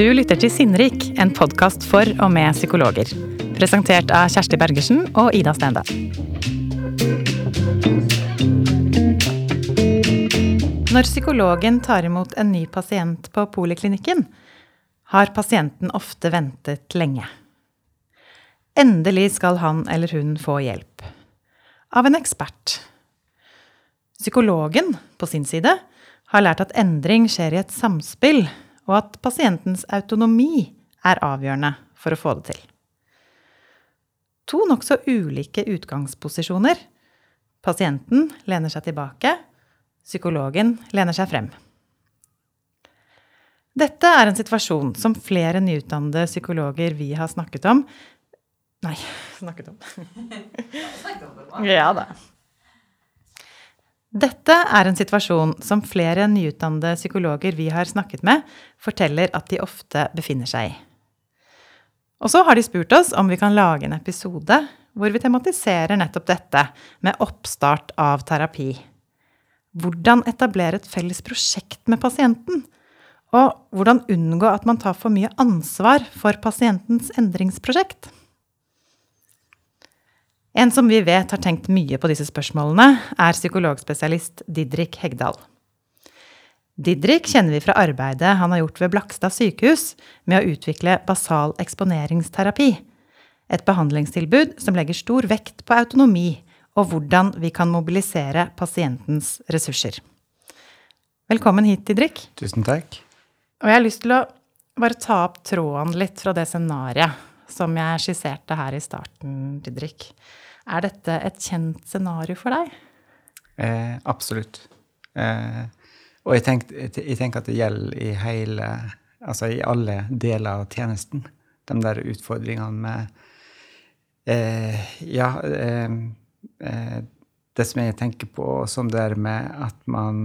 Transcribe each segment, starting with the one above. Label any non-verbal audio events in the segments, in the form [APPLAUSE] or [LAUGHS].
Du lytter til Sinnrik, en podkast for og med psykologer. Presentert av Kjersti Bergersen og Ida Stende. Når psykologen tar imot en ny pasient på poliklinikken, har pasienten ofte ventet lenge. Endelig skal han eller hun få hjelp. Av en ekspert. Psykologen, på sin side, har lært at endring skjer i et samspill og at pasientens autonomi er avgjørende for å få det til. To nokså ulike utgangsposisjoner. Pasienten lener seg tilbake, psykologen lener seg frem. Dette er en situasjon som flere nyutdannede psykologer vi har snakket om Nei, snakket om. [LAUGHS] ja da. Dette er en situasjon som flere nyutdannede psykologer vi har snakket med, forteller at de ofte befinner seg i. Og så har de spurt oss om vi kan lage en episode hvor vi tematiserer nettopp dette med oppstart av terapi. Hvordan etablere et felles prosjekt med pasienten? Og hvordan unngå at man tar for mye ansvar for pasientens endringsprosjekt? En som vi vet har tenkt mye på disse spørsmålene, er psykologspesialist Didrik Hegdal. Didrik kjenner vi fra arbeidet han har gjort ved Blakstad sykehus med å utvikle basal eksponeringsterapi. Et behandlingstilbud som legger stor vekt på autonomi og hvordan vi kan mobilisere pasientens ressurser. Velkommen hit, Didrik. Tusen takk. Og jeg har lyst til å bare ta opp tråden litt fra det scenarioet som jeg skisserte her i starten, Didrik. Er dette et kjent scenario for deg? Eh, absolutt. Eh, og jeg, tenk, tenker at det gjelder i hele Altså i alle deler av tjenesten. De der utfordringene med eh, Ja, eh, eh, det som jeg tenker på som det er med at man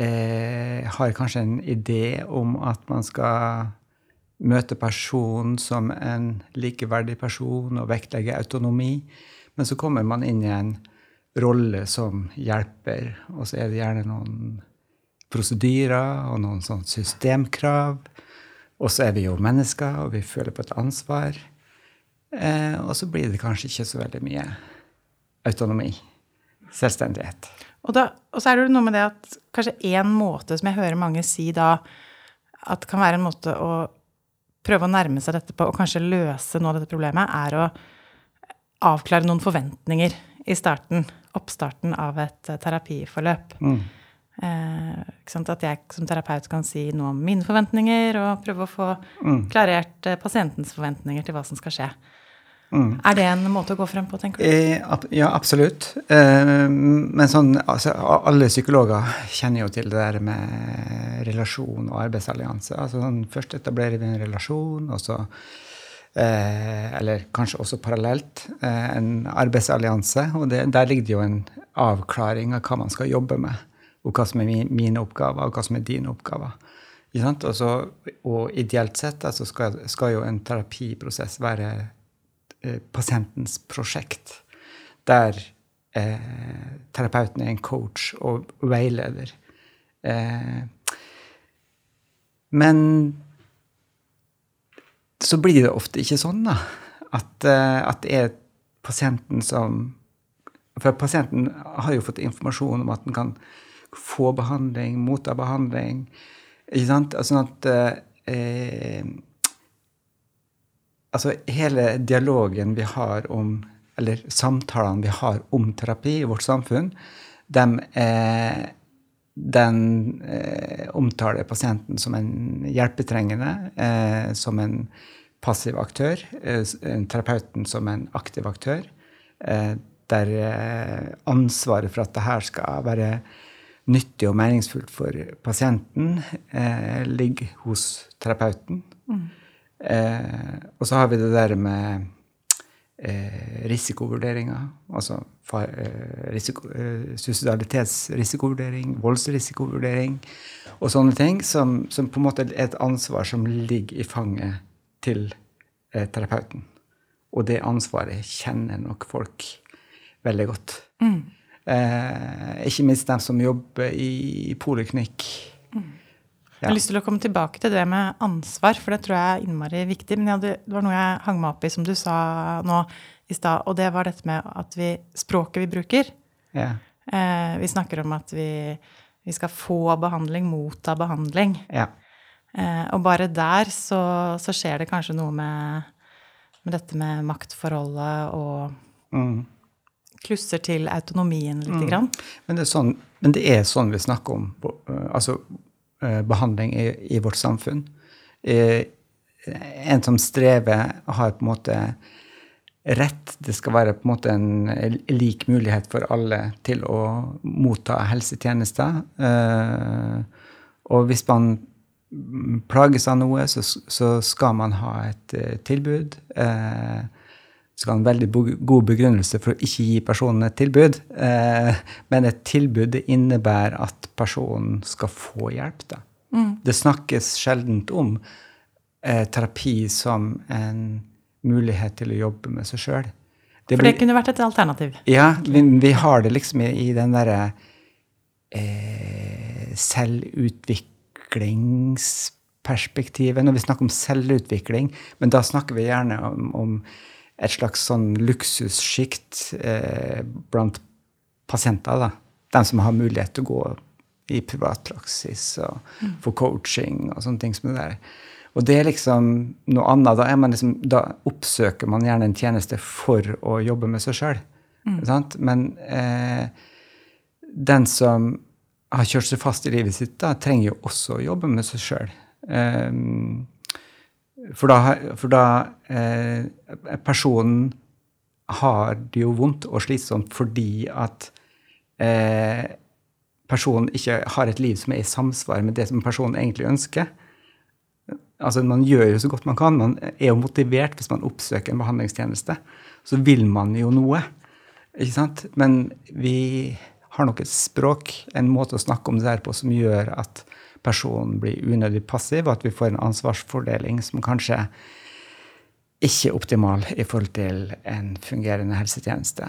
eh, har kanskje en idé om at man skal møte personen som en likeverdig person og vektlegge autonomi. Men så kommer man inn i en rolle som hjelper, og så er det gjerne noen prosedyrer og noen sånn systemkrav. Og så er vi jo mennesker, og vi føler på et ansvar. Eh, og så blir det kanskje ikke så veldig mye autonomi. Selvstendighet. Og, da, og så er det noe med det at kanskje én måte som jeg hører mange si da, at kan være en måte å prøve å nærme seg dette på og kanskje løse noe av dette problemet, er å avklare noen forventninger i starten. Oppstarten av et eh, terapiforløp. Mm. Eh, at jeg som terapeut kan si noe om mine forventninger og prøve å få mm. klarert eh, pasientens forventninger til hva som skal skje. Mm. Er det en måte å gå frem på, tenker du? Eh, ja, absolutt. Eh, men sånn, altså, alle psykologer kjenner jo til det der med relasjon og arbeidsallianse. Altså, sånn, først etablerer vi en relasjon, og så eh, Eller kanskje også parallelt en arbeidsallianse. Og det, der ligger det jo en avklaring av hva man skal jobbe med. Og hva som er mine oppgaver, og hva som er dine oppgaver. Og, så, og ideelt sett altså skal, skal jo en terapiprosess være pasientens prosjekt, der eh, terapeuten er en coach og veileder. Eh, men så blir det ofte ikke sånn, da. At, eh, at det er pasienten som For pasienten har jo fått informasjon om at den kan få behandling, motta behandling. Ikke sant? Sånn at eh, altså hele dialogen vi har om Eller samtalene vi har om terapi i vårt samfunn, de, er den eh, omtaler pasienten som en hjelpetrengende, eh, som en passiv aktør, eh, terapeuten som en aktiv aktør. Eh, der eh, ansvaret for at det her skal være nyttig og meningsfullt for pasienten, ligger hos terapeuten. Mm. Eh, og så har vi det der med eh, risikovurderinger. Altså eh, risiko, eh, suicidalitetsrisikovurdering, voldsrisikovurdering og sånne ting, som, som, på en måte er et ansvar som ligger i fanget til eh, terapeuten. Og det ansvaret kjenner nok folk veldig godt. Mm. Eh, ikke minst dem som jobber i, i poliklinikk. Mm. Jeg har lyst til å komme tilbake til det med ansvar, for det tror jeg er innmari viktig. Men hadde, det var noe jeg hang meg opp i, som du sa nå i stad, og det var dette med at vi, språket vi bruker Ja. eh, Vi snakker om at vi, vi skal få behandling, motta behandling. ja. Eh, og bare der så, så skjer det kanskje noe med, med dette med maktforholdet og Mm. klusser til autonomien lite grann. Men, det sånn, men det er sånn vi snakker om eh, altså, behandling i, i vårt samfunn. Eh, en som strever, har på en måte rett. Det skal være på en måte en lik mulighet for alle til å motta helsetjenester. Eh, og hvis man plages av noe, så, så skal man ha et eh, tilbud. Eh, skal ha en veldig god begrunnelse for å ikke gi personen et tilbud. Eh, men et tilbud innebærer at personen skal få hjelp. Da. Det snakkes sjelden om eh, terapi som en mulighet til å jobbe med seg sjøl. For det kunne vært et alternativ. Ja, vi, vi har det liksom i, i den derre eh, selvutviklingsperspektivet. Når vi snakker om selvutvikling, men da snakker vi gjerne om, om et slags sånn luksussjikt eh, blant pasienter. da. De som har mulighet til å gå i privatpraksis og få coaching og sånne ting som det der. Og det er liksom noe annet. Da, er man liksom, da oppsøker man gjerne en tjeneste for å jobbe med seg sjøl. Men eh, den som har kjørt seg fast i livet sitt, da, trenger jo også å jobbe med seg sjøl. for da, for da eh, Personen har det jo vondt og slitsomt fordi at eh, personen ikke har et liv som er i samsvar med det som personen egentlig ønsker. Altså, Man gjør jo så godt man kan. Man er jo motivert hvis man oppsøker en behandlingstjeneste. Så vil man jo noe. ikke sant? Men vi har nok et språk, en måte å snakke om det der på, som gjør at personen blir unødig passiv, og at vi får en ansvarsfordeling som kanskje ikke optimal i forhold til en fungerende helsetjeneste.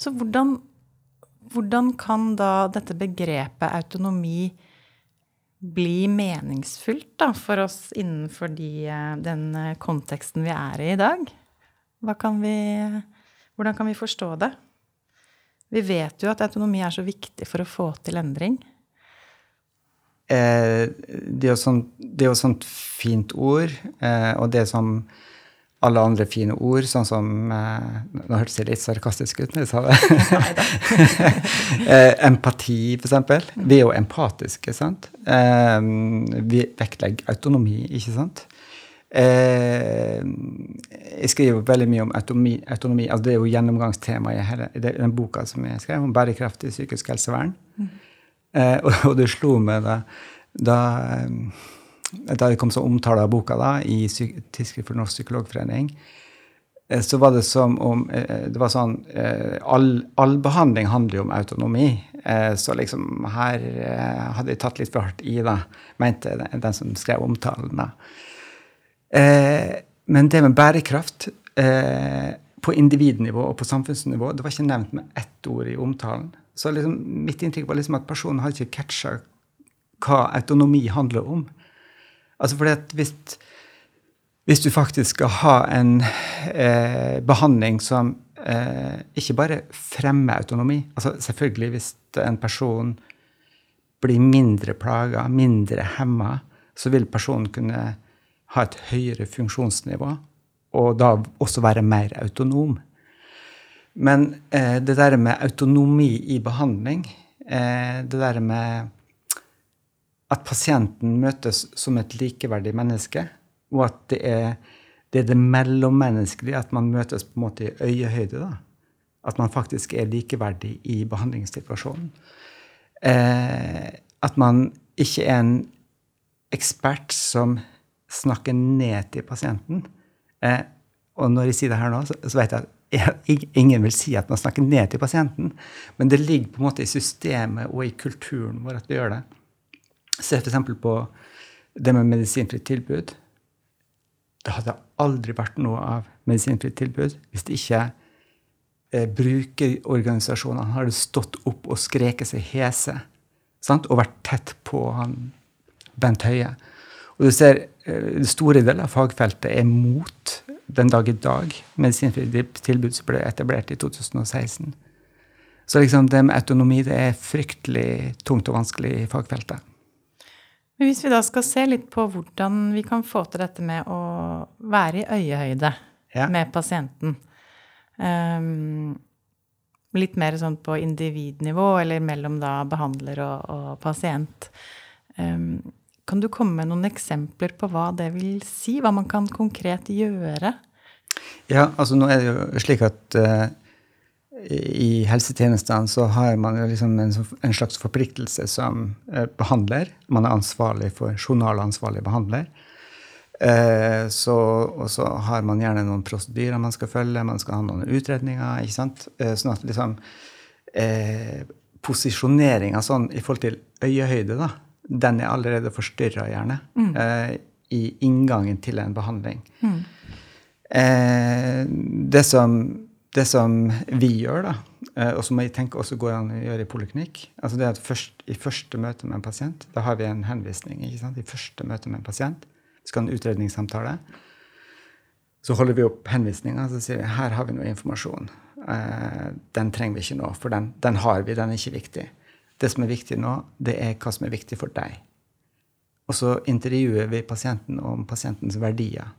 Så hvordan, hvordan kan da dette begrepet autonomi bli meningsfullt da, for oss innenfor de, eh, den eh, konteksten vi er i i dag? Kan vi, hvordan kan vi forstå det? Vi vet jo at autonomi er så viktig for å få til endring. Eh, det er jo sånn, et sånt fint ord, eh, og det som alle andre fine ord, sånn som eh, Nå hørtes jeg litt sarkastisk ut når jeg sa det. [LAUGHS] eh, empati, eksempel. Vi er jo empatiske, sant? Vi vektlegger autonomi, ikke sant? Eh, jeg skriver veldig mye om autonomi. autonomi altså det er jo gjennomgangstema i hele, i den boka som jeg skrev om bærekraftig psykisk helsevern. Eh, og, og det slo meg da, da, eh, da det kom så omtale av boka da, i Tidsskrift for Norsk Psykologforening, eh, så var det som om eh, Det var sånn eh, all, all behandling handler jo om autonomi. Eh, så liksom her eh, hadde jeg tatt litt for hardt i, da, mente den, som skrev omtalen. da. Eh, men det med bærekraft eh, på individnivå og på samfunnsnivå, det var ikke nevnt med ett ord i omtalen. Så liksom, mitt inntrykk var liksom at personen har ikke catcha hva autonomi handler om. Altså fordi at hvis, hvis du faktisk skal ha en eh, behandling som eh, ikke bare fremmer autonomi altså Selvfølgelig hvis en person blir mindre plaga, mindre hemma, så vil personen kunne ha et høyere funksjonsnivå, og da også være mer autonom. Men eh, det der med autonomi i behandling, eh, det der med at pasienten møtes som et likeverdig menneske, og at det er det, det mellommenneskelige, at man møtes på en måte i øyehøyde. da. At man faktisk er likeverdig i behandlingssituasjonen. Eh, at man ikke er en ekspert som snakker ned til pasienten. Eh, og når jeg sier det her nå, så, så vet jeg at ingen vil si at man snakker ned til pasienten, men det ligger på en måte i systemet og i kulturen vår at vi gjør det. Se f.eks. på det med medisinfritt tilbud. Det hadde aldri vært noe av medisinfritt tilbud hvis det ikke eh, brukerorganisasjonene hadde stått opp og skreket seg hese sant? og vært tett på han Bent Høie. Og du ser eh, store deler av fagfeltet er mot den dag i dag medisinfrie tilbud som ble etablert i 2016. Så liksom det med autonomi det er fryktelig tungt og vanskelig i fagfeltet. Men hvis vi da skal se litt på hvordan vi kan få til dette med å være i øyehøyde ja. med pasienten um, Litt mer sånn på individnivå, eller mellom da behandler og, og pasient. Um, kan du komme med noen eksempler på hva det vil si? Hva man kan konkret gjøre? Ja, altså nå er det jo slik at uh, i helsetjenestene så har man jo liksom en, en, slags forpliktelse som uh, behandler. Man er ansvarlig for journalansvarlig behandler. Eh, så, og så har man gjerne noen prosedyrer man skal følge, man skal ha noen utredninger. ikke sant? Sånn at liksom Posisjoneringa sånn i forhold til øyehøyde, da, den er allerede forstyrra, gjerne. Mm. Eh, I inngangen til en behandling. Mm. Eh, det som det som vi gjør, da, eh, og som jeg tenker også går an å gjøre i poliklinikk, altså det at først, I første møte med en pasient da har vi en henvisning. ikke sant? I første møte med en pasient skal ha en utredningssamtale. Så holder vi opp henvisninga og sier vi, her har vi noe informasjon. Eh, den trenger vi ikke nå, for den, den, har vi, den er ikke viktig. Det som er viktig nå, det er hva som er viktig for deg. Og så intervjuer vi pasienten om pasientens verdier.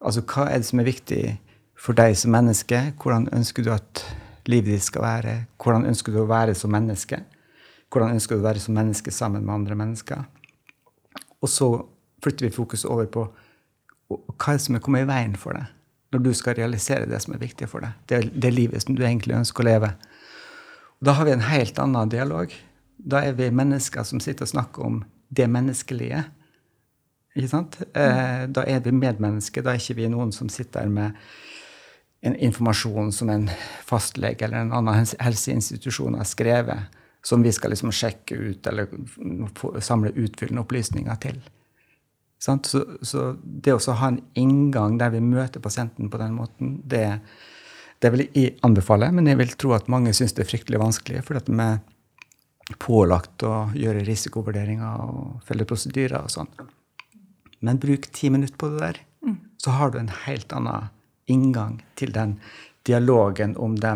Altså hva er det som er viktig for deg som menneske. Hvordan ønsker du at livet ditt skal være? Hvordan ønsker du å være som menneske? Hvordan ønsker du å være som menneske sammen med andre mennesker? Og så flytter vi fokus over på hva som er kommet i veien for deg når du skal realisere det som er viktig for deg. Det, det livet som du egentlig ønsker å leve. Da har vi en helt annen dialog. Da er vi mennesker som sitter og snakker om det menneskelige. Ikke sant? Eh, da er vi medmennesker. Da er ikke vi noen som sitter med en informasjon som en fastlege eller en annen helseinstitusjon har skrevet, som vi skal liksom sjekke ut eller samle utfyllende opplysninger til. Så, så, det å ha en inngang der vi møter pasienten på den måten, det, det vil jeg anbefale. Men jeg vil tro at mange syns det er fryktelig vanskelig, For at de er pålagt å gjøre risikovurderinger og følge prosedyrer og sånn. Men bruk ti minutter på det der, mm. så har du en helt annen inngang til den dialogen om de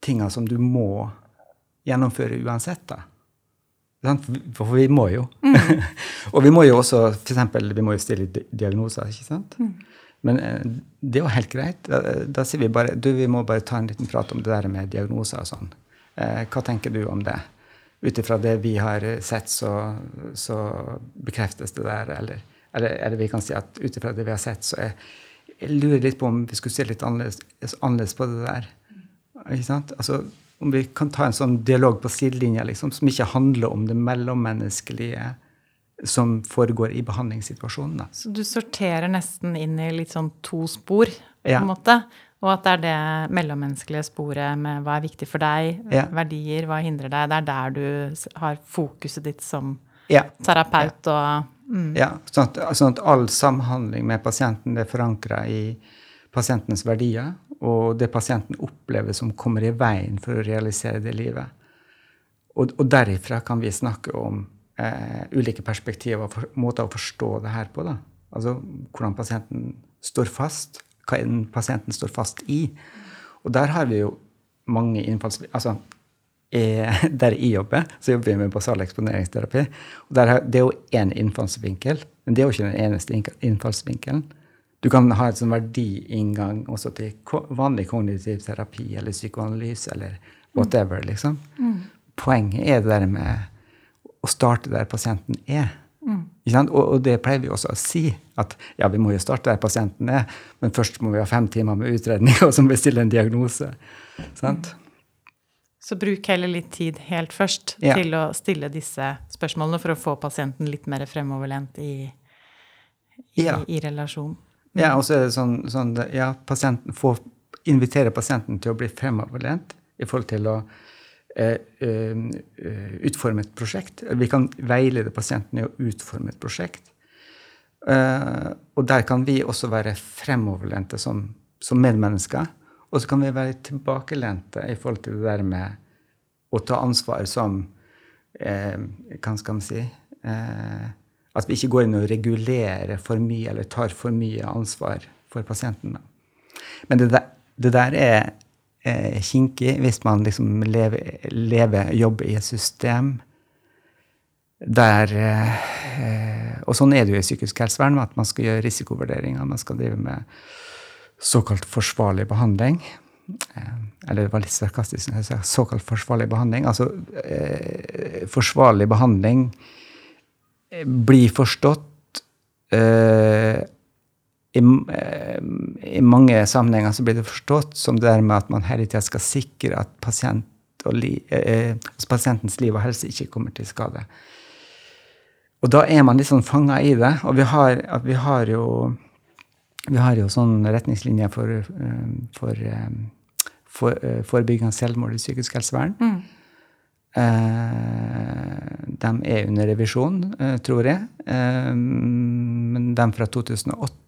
tinga som du må gjennomføre uansett. da. For vi må jo. Mm. [LAUGHS] og vi må jo også for eksempel, vi må jo stille diagnoser. ikke sant? Mm. Men eh, det er jo helt greit. Da, da, sier vi bare du, vi må bare ta en liten prat om det der med diagnoser og sånn. Eh, hva tenker du om det? Ut ifra det vi har sett, så, så bekreftes det der. Eller, eller, eller vi kan si at ut ifra det vi har sett, så er jeg lurer litt på om vi skulle se litt annerledes, annerledes på det der. Ikke sant? Altså, om vi kan ta en sånn dialog på sidelinja liksom, som ikke handler om det mellommenneskelige som foregår i behandlingssituasjonen. Da. Så du sorterer nesten inn i litt sånn to spor, på en måte? Og at det er det mellommenneskelige sporet med hva er viktig for deg, ja. verdier, hva hindrer deg. Det er der du har fokuset ditt som ja. terapeut og Mm. Ja, sånn at, sånn at, all samhandling med pasienten er forankra i pasientens verdier, og det pasienten opplever som kommer i veien for å realisere det livet. Og, og derifra kan vi snakke om eh, ulike perspektiver og måter å forstå det her på. Da. Altså hvordan pasienten står fast, hva pasienten står fast i. Og der har vi jo mange innfallsvinkler. Altså, er, [LAUGHS] der jeg jobber, så jobber vi med basal eksponeringsterapi. Og der, det er jo én innfallsvinkel, men det er jo ikke den eneste innfallsvinkelen. Du kan ha et sånn verdiinngang også til vanlig kognitiv terapi eller psykoanalyse eller whatever. liksom. Mm. Poenget er det der med å starte der pasienten er. Mm. Og, og, det pleier vi også å si. At ja, vi må jo starte der pasienten er, men først må vi ha fem timer med utredning, [LAUGHS] og så må vi stille en diagnose. Sant? Mm. Så bruk heller litt tid helt først ja. til å stille disse spørsmålene for å få pasienten litt mer fremoverlent i, i, ja. i relasjon. Mm. Ja, og så er det sånn, sånn ja, pasienten får invitere pasienten til å bli fremoverlent i forhold til å utforme et prosjekt. Vi kan veilede pasienten i å utforme et prosjekt. Uh, og der kan vi også være fremoverlente som, som medmennesker. Og så kan vi være tilbakelente i forhold til det der med å ta ansvar som eh, Hva skal man si? Eh, at vi ikke går inn og regulerer for mye eller tar for mye ansvar for pasienten. Men det der, det der er eh, kinkig hvis man liksom lever, lever, jobber i et system der eh, Og sånn er det jo i psykisk helsevern, at man skal gjøre risikovurderinger. Man skal drive med såkalt forsvarlig behandling. Eh, eller det var litt sarkastisk når jeg sa såkalt forsvarlig behandling. Altså eh, forsvarlig behandling eh, blir forstått eh, i, eh, i, mange sammenhenger så blir det forstått som det der med at man hele tida skal sikre at pasient li, eh, pasientens liv og helse ikke kommer til skade. Og da er man litt sånn fanga i det. Og vi har, vi har jo vi har jo sånn retningslinjer for, for for, uh, forebygging av selvmord i psykisk helsevern. Mm. Uh, de er under revisjon, tror jeg. men de fra 2008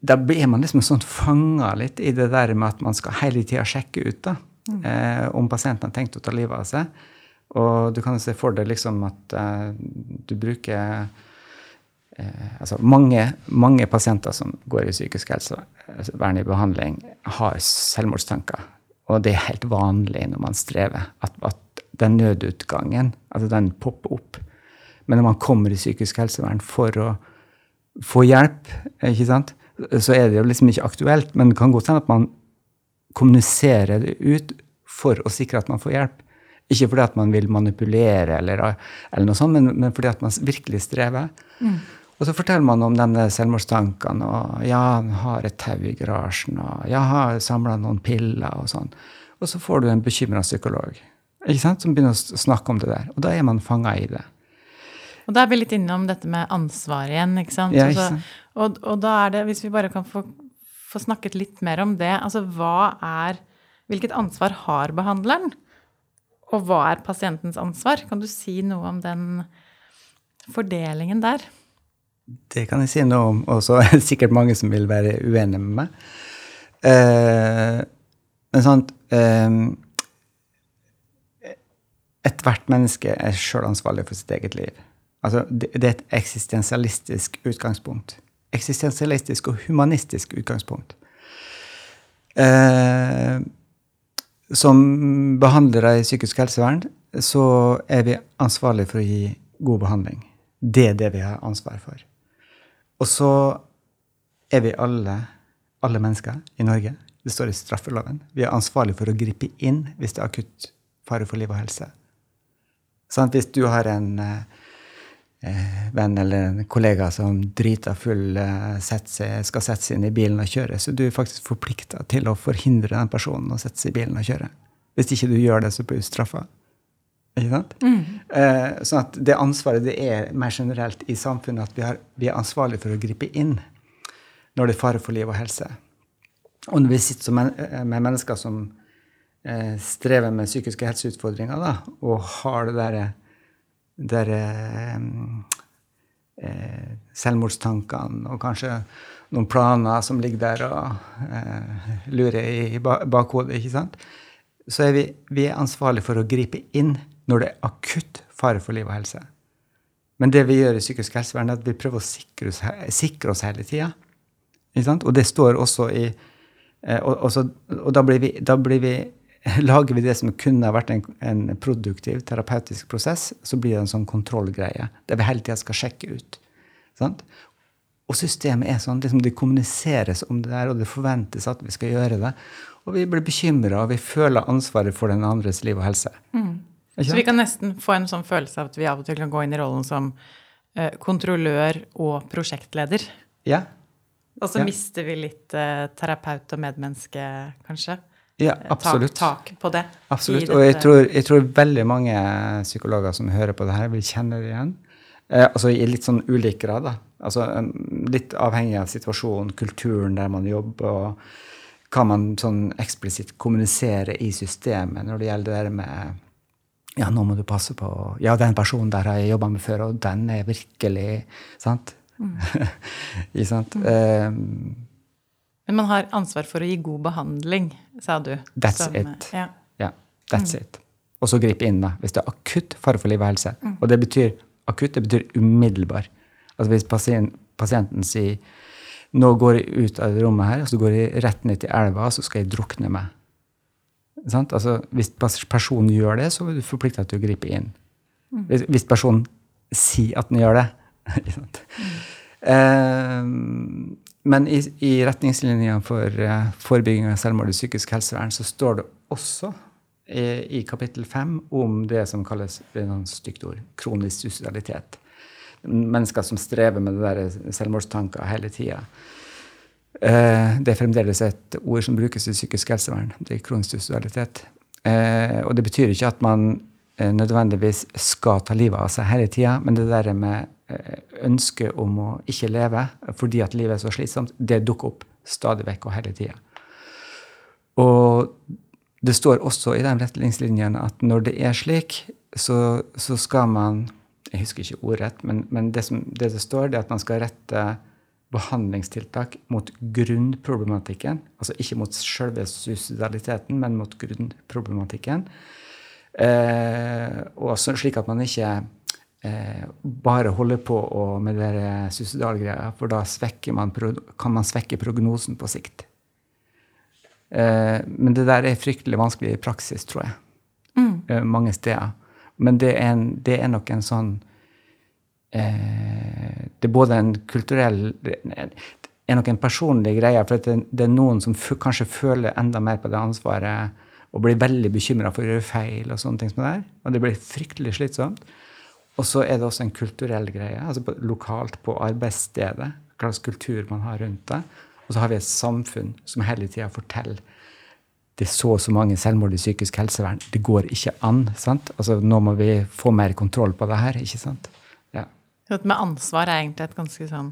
Da blir man liksom sånn fanga litt i det der med at man skal hele tida sjekke ut da, mm. om pasienten har tenkt å ta livet av seg. Og du kan jo se for deg liksom at du bruker eh, altså mange, mange, pasienter som går i psykisk helsevern i behandling, har selvmordstanker. Og det er helt vanlig når man strever, at, at den nødutgangen altså den popper opp. Men når man kommer i psykisk helsevern for å få hjelp, ikke sant, så er det jo liksom ikke aktuelt. Men det kan godt hende at man kommuniserer det ut for å sikre at man får hjelp. Ikke fordi at man vil manipulere, eller, eller noe sånt, men, men, fordi at man virkelig strever. Mm. Og så forteller man om denne selvmordstankene, og ja, han har et tau i garasjen, og ja, har samla noen piller, og sånn. Og så får du en bekymra psykolog ikke sant, som begynner å snakke om det der. Og da er man fanga i det. Og da er vi litt innom dette med ansvar igjen, ikke sant. Ja, ikke sant? Og, og, da er det, hvis vi bare kan få, få snakket litt mer om det, altså hva er Hvilket ansvar har behandleren? Og hva er pasientens ansvar? Kan du si noe om den fordelingen der? Det kan jeg si noe om, og så [LAUGHS] er det sikkert mange som vil være uenige med meg. Eh, men sant eh, Ethvert menneske er sjøl ansvarlig for sitt eget liv. Altså, det, det, er et eksistensialistisk utgangspunkt. Eksistensialistisk og humanistisk utgangspunkt. Eh, som behandlere i psykisk helsevern så er vi ansvarlige for å gi god behandling. Det er det vi har ansvar for. Og så er vi alle, alle mennesker i Norge. Det står i straffeloven. Vi er ansvarlige for å gripe inn hvis det er akutt fare for liv og helse. Sånn, hvis du har en eh, venn eller en kollega som driter full eh, seg, skal sette seg inn i bilen og kjøre, så du er faktisk forplikta til å forhindre den personen å sette seg i bilen og kjøre. Hvis ikke du gjør det, så blir du straffa. Ikke sant? Mm. Eh, sånn at det ansvaret det er mer generelt i samfunnet at vi, har, vi er ansvarlige for å gripe inn når det er fare for liv og helse. Og når vi sitter eh, med mennesker som eh, strever med psykiske helseutfordringer, da, og har det derre der, eh, eh, selvmordstankene og kanskje noen planer som ligger der og eh, lurer i bakhodet, ikke sant? så er vi, vi er ansvarlige for å gripe inn når det er akutt fare for liv og helse. Men det vi gjør i psykisk helsevern, er at vi prøver å sikre oss, sikre oss hele tida. Og det står også i eh, Og, og, og da, blir vi, da blir vi, [LAUGHS] lager vi det som kunne ha vært en, en, produktiv terapeutisk prosess, så blir det en sånn kontrollgreie der vi hele tida skal sjekke ut. Sant? Og systemet er sånn, liksom det kommuniseres om det der, og det forventes at vi skal gjøre det. Og vi blir bekymra, og vi føler ansvaret for den andres liv og helse. Mm. Så vi kan nesten få en sånn følelse av at vi av og til kan gå inn i rollen som eh, kontrollør og prosjektleder. Ja. Og så ja. mister vi litt eh, terapeut og medmenneske, kanskje. Ja, eh, absolutt. Tak, tak på det. Absolutt. Og jeg tror, jeg tror, veldig mange psykologer som hører på det her, vil kjenne det igjen. Eh, altså i litt sånn ulik grad. da. Altså Litt avhengig av situasjonen, kulturen der man jobber, og hva man sånn eksplisitt kommuniserer i systemet når det gjelder det der med ja, nå må du passe på Ja, den personen der har jeg jobba med før, og den er virkelig Sant? Mm. [LAUGHS] sant? Mm. Um, Men man har ansvar for å gi god behandling, sa du. That's som, it. Ja. Yeah, that's mm. it. og så gripe inn da, hvis det er akutt fare for liv og helse. Og det betyr akutt, det betyr umiddelbar. Altså hvis pasient, pasienten sier nå går jeg ut av rommet her, og så går jeg rett ned til elva, og så skal jeg drukne meg. Sant? Altså, hvis personen gjør det, så er du forplikta til å gripe inn. Hvis, hvis personen sier at den gjør det. [LAUGHS] eh, men i, i retningslinjene for uh, forebygging av selvmord i psykisk helsevern så står det også i, i kapittel fem om det som kalles noen stygt ord, kronisk suicidalitet mennesker som strever med det selvmordstanker hele tida. Uh, det er fremdeles et ord som brukes i psykisk helsevern. Det er kronisk suicidalitet. Uh, og det betyr ikke at man eh, nødvendigvis skal ta livet av seg hele tida, men det der med ønsket om å ikke leve fordi at livet er så slitsomt, det dukker opp stadig vekk og hele tida. Og det står også i de retningslinjene at når det er slik, så, så skal man jeg husker ikke ordrett, men, men det, som, det, det står, det er at man skal rette behandlingstiltak mot grunnproblematikken. Altså ikke mot selve suicidaliteten, men mot grunnproblematikken. Eh, og så, slik at man ikke eh, bare holder på og, med suicidalgreia, for da man, kan man svekke prognosen på sikt. Eh, men det der er fryktelig vanskelig i praksis, tror jeg. Mm. Eh, mange steder. Men det er, en, det er nok en sånn eh, Det er både en kulturell Det er nok en personlig greie. For det, det, er noen som kanskje føler enda mer på det ansvaret og blir veldig bekymra for å gjøre feil. Og sånne ting som det der. Og det blir fryktelig slitsomt. Og så er det også en kulturell greie. altså Lokalt på arbeidsstedet. Hva slags kultur man har rundt det. Og så har vi et samfunn som hele tida forteller det er så og så mange selvmord i psykisk helsevern. Det går ikke an. sant? Altså, Nå må vi få mer kontroll på det her. ikke sant? Ja. Med ansvar er egentlig et ganske sånn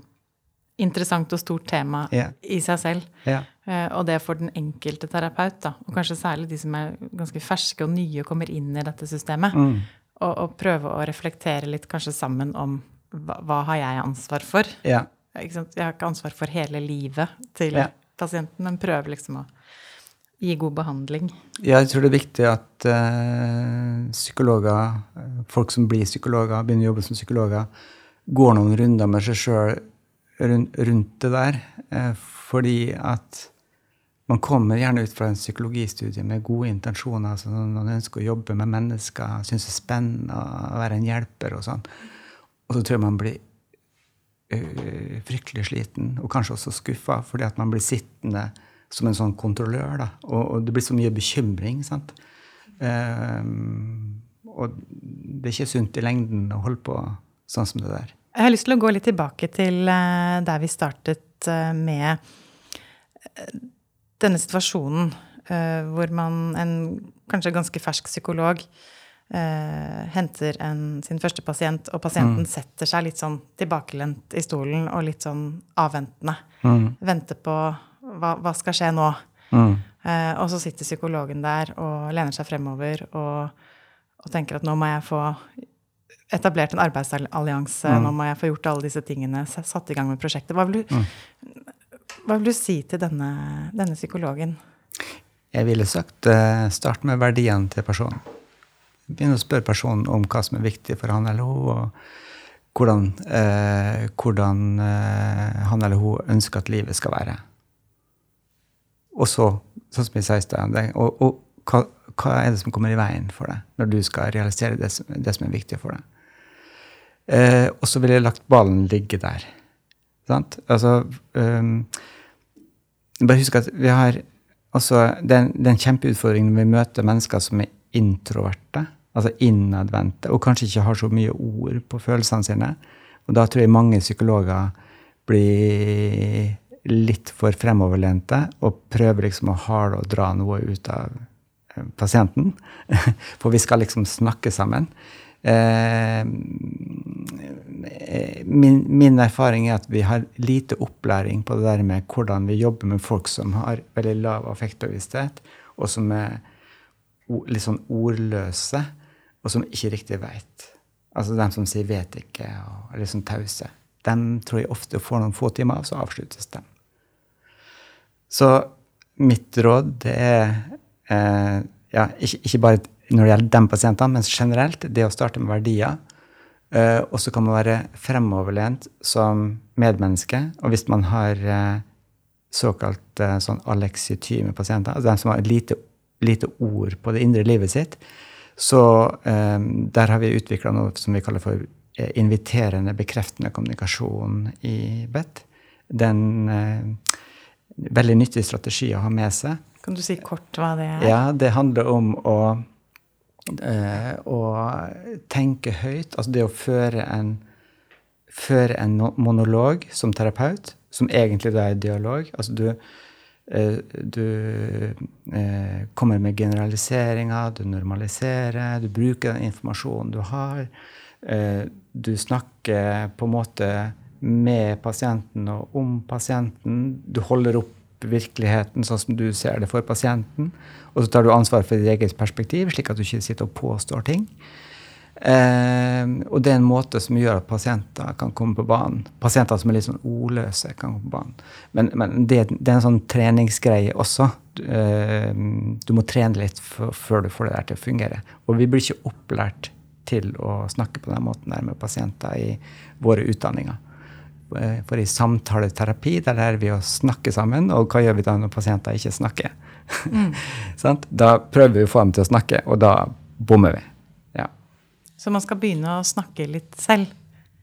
interessant og stort tema yeah. i seg selv. Yeah. Uh, og det for den enkelte terapeut, da, og kanskje særlig de som er ganske ferske og nye og kommer inn i dette systemet, mm. og, og, prøve å reflektere litt kanskje sammen om hva, hva har jeg ansvar for? Ja. Jeg har ikke ansvar for hele livet til pasienten, men prøver liksom å gi god behandling? Jeg tror det er viktig at uh, psykologer, folk som blir psykologer, begynner å jobbe som psykologer, går noen runder med seg sjøl rundt, det der. Uh, fordi at man kommer gjerne ut fra en psykologistudie med gode intensjoner. altså Man ønsker å jobbe med mennesker, syns det er spennende å være en hjelper og sånn. Og så tror jeg man blir uh, fryktelig sliten, og kanskje også skuffa, fordi at man blir sittende som en sånn kontrollør. Da. Og, og det blir så mye bekymring. sant? Um, og det er ikke sunt i lengden å holde på sånn som det der. Jeg har lyst til å gå litt tilbake til uh, der vi startet uh, med uh, denne situasjonen hvor man, en kanskje ganske fersk psykolog, henter en, sin første pasient, og pasienten mm. setter seg litt sånn tilbakelent i stolen og litt sånn avventende. Mm. Venter på hva, hva skal skje nå? Mm. Eh, og så sitter psykologen der og lener seg fremover og, og, tenker at nå må jeg få etablert en arbeidsallianse, mm. nå må jeg få gjort alle disse tingene, satt i gang med prosjektet. Hva vil du, mm. hva vil du si til denne, denne, psykologen? Jeg ville sagt uh, start med verdiene til personen. Begynn å spørre personen om hva som er viktig for han eller hun. og hvordan, eh, hvordan eh, han eller hun ønsker at livet skal være. Og så, sånn som jeg sa i stad, og, og hva, hva, er det som kommer i veien for deg når du skal realisere det som, det som er viktig for deg? Eh, og så ville jeg lagt ballen ligge der. Sant? Altså um, Bare husk at vi har altså, det, er en, det er en kjempeutfordring når vi møter mennesker som er introverte, altså innadvendte, og kanskje ikke har så mye ord på følelsene sine. Og da tror jeg mange psykologer blir litt for fremoverlente og prøver liksom å harde og dra noe ut av eh, pasienten. [LAUGHS] For vi skal liksom snakke sammen. Eh, min, min, erfaring er at vi har lite opplæring på det der med hvordan vi jobber med folk som har veldig lav affektbevissthet, og som er litt sånn ordløse, og som ikke riktig veit. Altså dem som sier 'vet ikke' og er litt sånn tause. Dem tror jeg ofte får noen få timer, og så avsluttes de. Så mitt råd det er eh, ja, ikke, ikke, bare når det gjelder de pasientene, men generelt det å starte med verdier. Uh, og så kan man være fremoverlent som medmenneske. Og hvis man har uh, såkalt uh, sånn aleksytyme pasienter, altså de som har lite, lite, ord på det indre livet sitt, så der har vi utvikla noe som vi kaller for inviterende, bekreftende kommunikasjon i BET. Det er en veldig nyttig strategi å ha med seg. Kan du si kort hva det er? Ja, det handler om å eh, å tenke høyt, altså det å føre en, føre en monolog som terapeut, som egentlig da er dialog. Altså du, eh, du eh, kommer med generaliseringer, du normaliserer, du bruker den informasjonen du har. Eh, du snakker på en måte med pasienten og om pasienten. Du holder opp virkeligheten sånn som du ser det for pasienten. Og så tar du ansvar for ditt eget perspektiv, slik at du ikke sitter og påstår ting. Eh, og det er en måte som gjør at pasienter kan komme på banen. Pasienter som er litt sånn ordløse, kan komme på banen. Men, men det, det, er en sånn treningsgreie også. Du, eh, du må trene litt før du får det der til å fungere. Og vi blir ikke opplært til å snakke på den måten der med pasienter i våre utdanninger. Eh, for i samtaleterapi der lærer vi å snakke sammen. Og hva gjør vi da når pasienter ikke snakker? Mm. [LAUGHS] da prøver vi å få dem til å snakke, og da bommer vi. Ja. Så man skal begynne å snakke litt selv?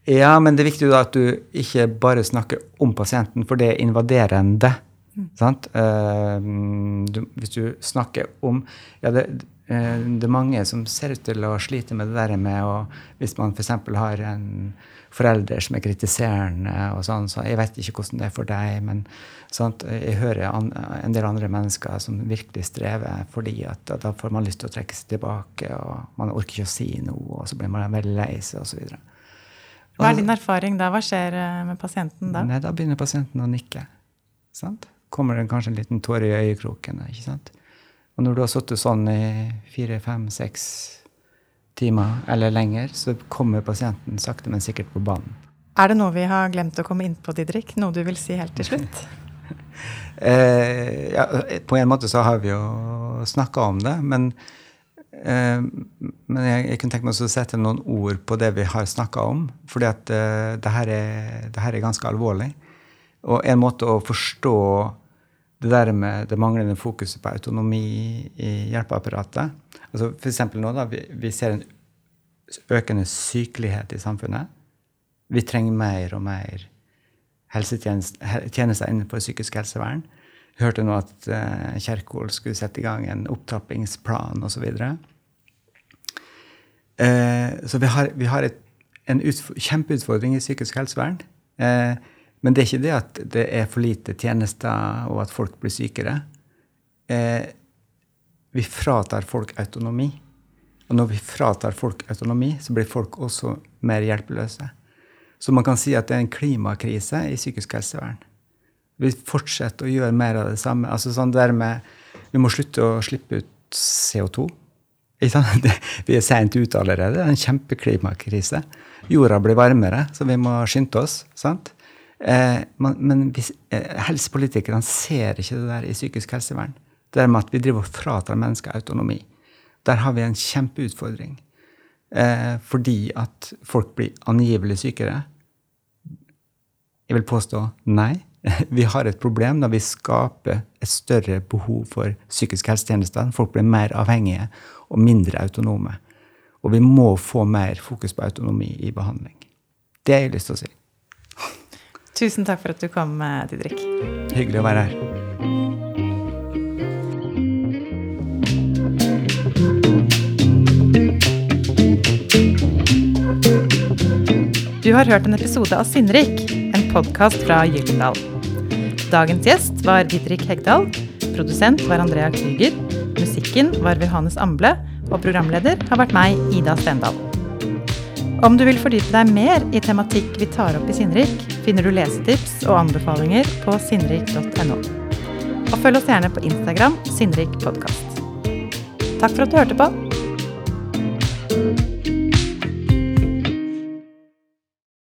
Ja, men det er viktig da at du ikke bare snakker om pasienten, for det er invaderende. Mm. Uh, du, hvis du snakker om ja, det, uh, det er mange som ser ut til å slite med det der med å Hvis man f.eks. har en forelder som er kritiserende og sånn, så jeg vet ikke hvordan det er for deg, men sant? jeg hører an, en del andre mennesker som virkelig strever fordi at da får man lyst til å trekke seg tilbake, og man orker ikke å si noe, og så blir man veldig lei seg, osv. Hva er din erfaring da? Hva skjer eh, med pasienten da? Nei, da begynner pasienten å nikke. Sant? Kommer det kanskje en liten tåre i øyekroken. ikke sant? Og når du har sittet sånn i fire, fem, seks timer eller lenger, så kommer pasienten sakte, men sikkert på banen. Er det noe vi har glemt å komme inn på, Didrik? Noe du vil si helt til slutt? [LAUGHS] eh, ja, på en måte så har vi jo snakka om det, men, eh, men jeg, jeg, kunne tenke meg å sette noen ord på det vi har snakka om. For eh, det, her er, det her er ganske alvorlig. Og en måte å forstå det der med det manglende fokuset på autonomi i hjelpeapparatet altså F.eks. nå, da, vi, vi, ser en økende sykelighet i samfunnet. Vi trenger mer og mer helsetjenester innenfor psykisk helsevern. Vi hørte nå at uh, Kjerkol skulle sette i gang en opptrappingsplan osv. Så, uh, så vi har, vi har et, en kjempeutfordring i psykisk helsevern. Uh, men det er ikke det at det er for lite tjenester, og at folk blir sykere. Eh, vi fratar folk autonomi. Og når vi fratar folk autonomi, så blir folk også mer hjelpeløse. Så man kan si at det er en klimakrise i psykisk helsevern. Vi fortsetter å gjøre mer av det samme. Altså sånn der med, Vi må slutte å slippe ut CO2. [LAUGHS] Vi er seint ute allerede. Det er en kjempeklimakrise. Jorda blir varmere, så vi må skynde oss. sant? Eh, men eh, helsepolitikerne ser ikke det der i psykisk helsevern. Det der med at vi driver og fratar mennesker autonomi. Der har vi en kjempeutfordring. Eh, fordi at folk blir angivelig sykere. Jeg vil påstå nei. [LAUGHS] Vi har et problem når vi skaper et større behov for psykisk helsetjenester. Folk blir mer avhengige og mindre autonome. Og vi må få mer fokus på autonomi i behandling. Det har jeg lyst til å si. Tusen takk for at du kom, eh, Didrik. Hyggelig å være her. Du har hørt en episode av Sinnrik, en podkast fra Gyldendal. Dagens gjest var Didrik Hegdal. Produsent var Andrea Krüger. Musikken var Johannes Amble. Og programleder har vært meg, Ida Stendal. Om du vil fordype deg mer i tematikk vi tar opp i Sinnrik, finner du lesetips og anbefalinger på sinnrik.no. Og følg oss gjerne på Instagram Sinnrik podkast. Takk for at du hørte på.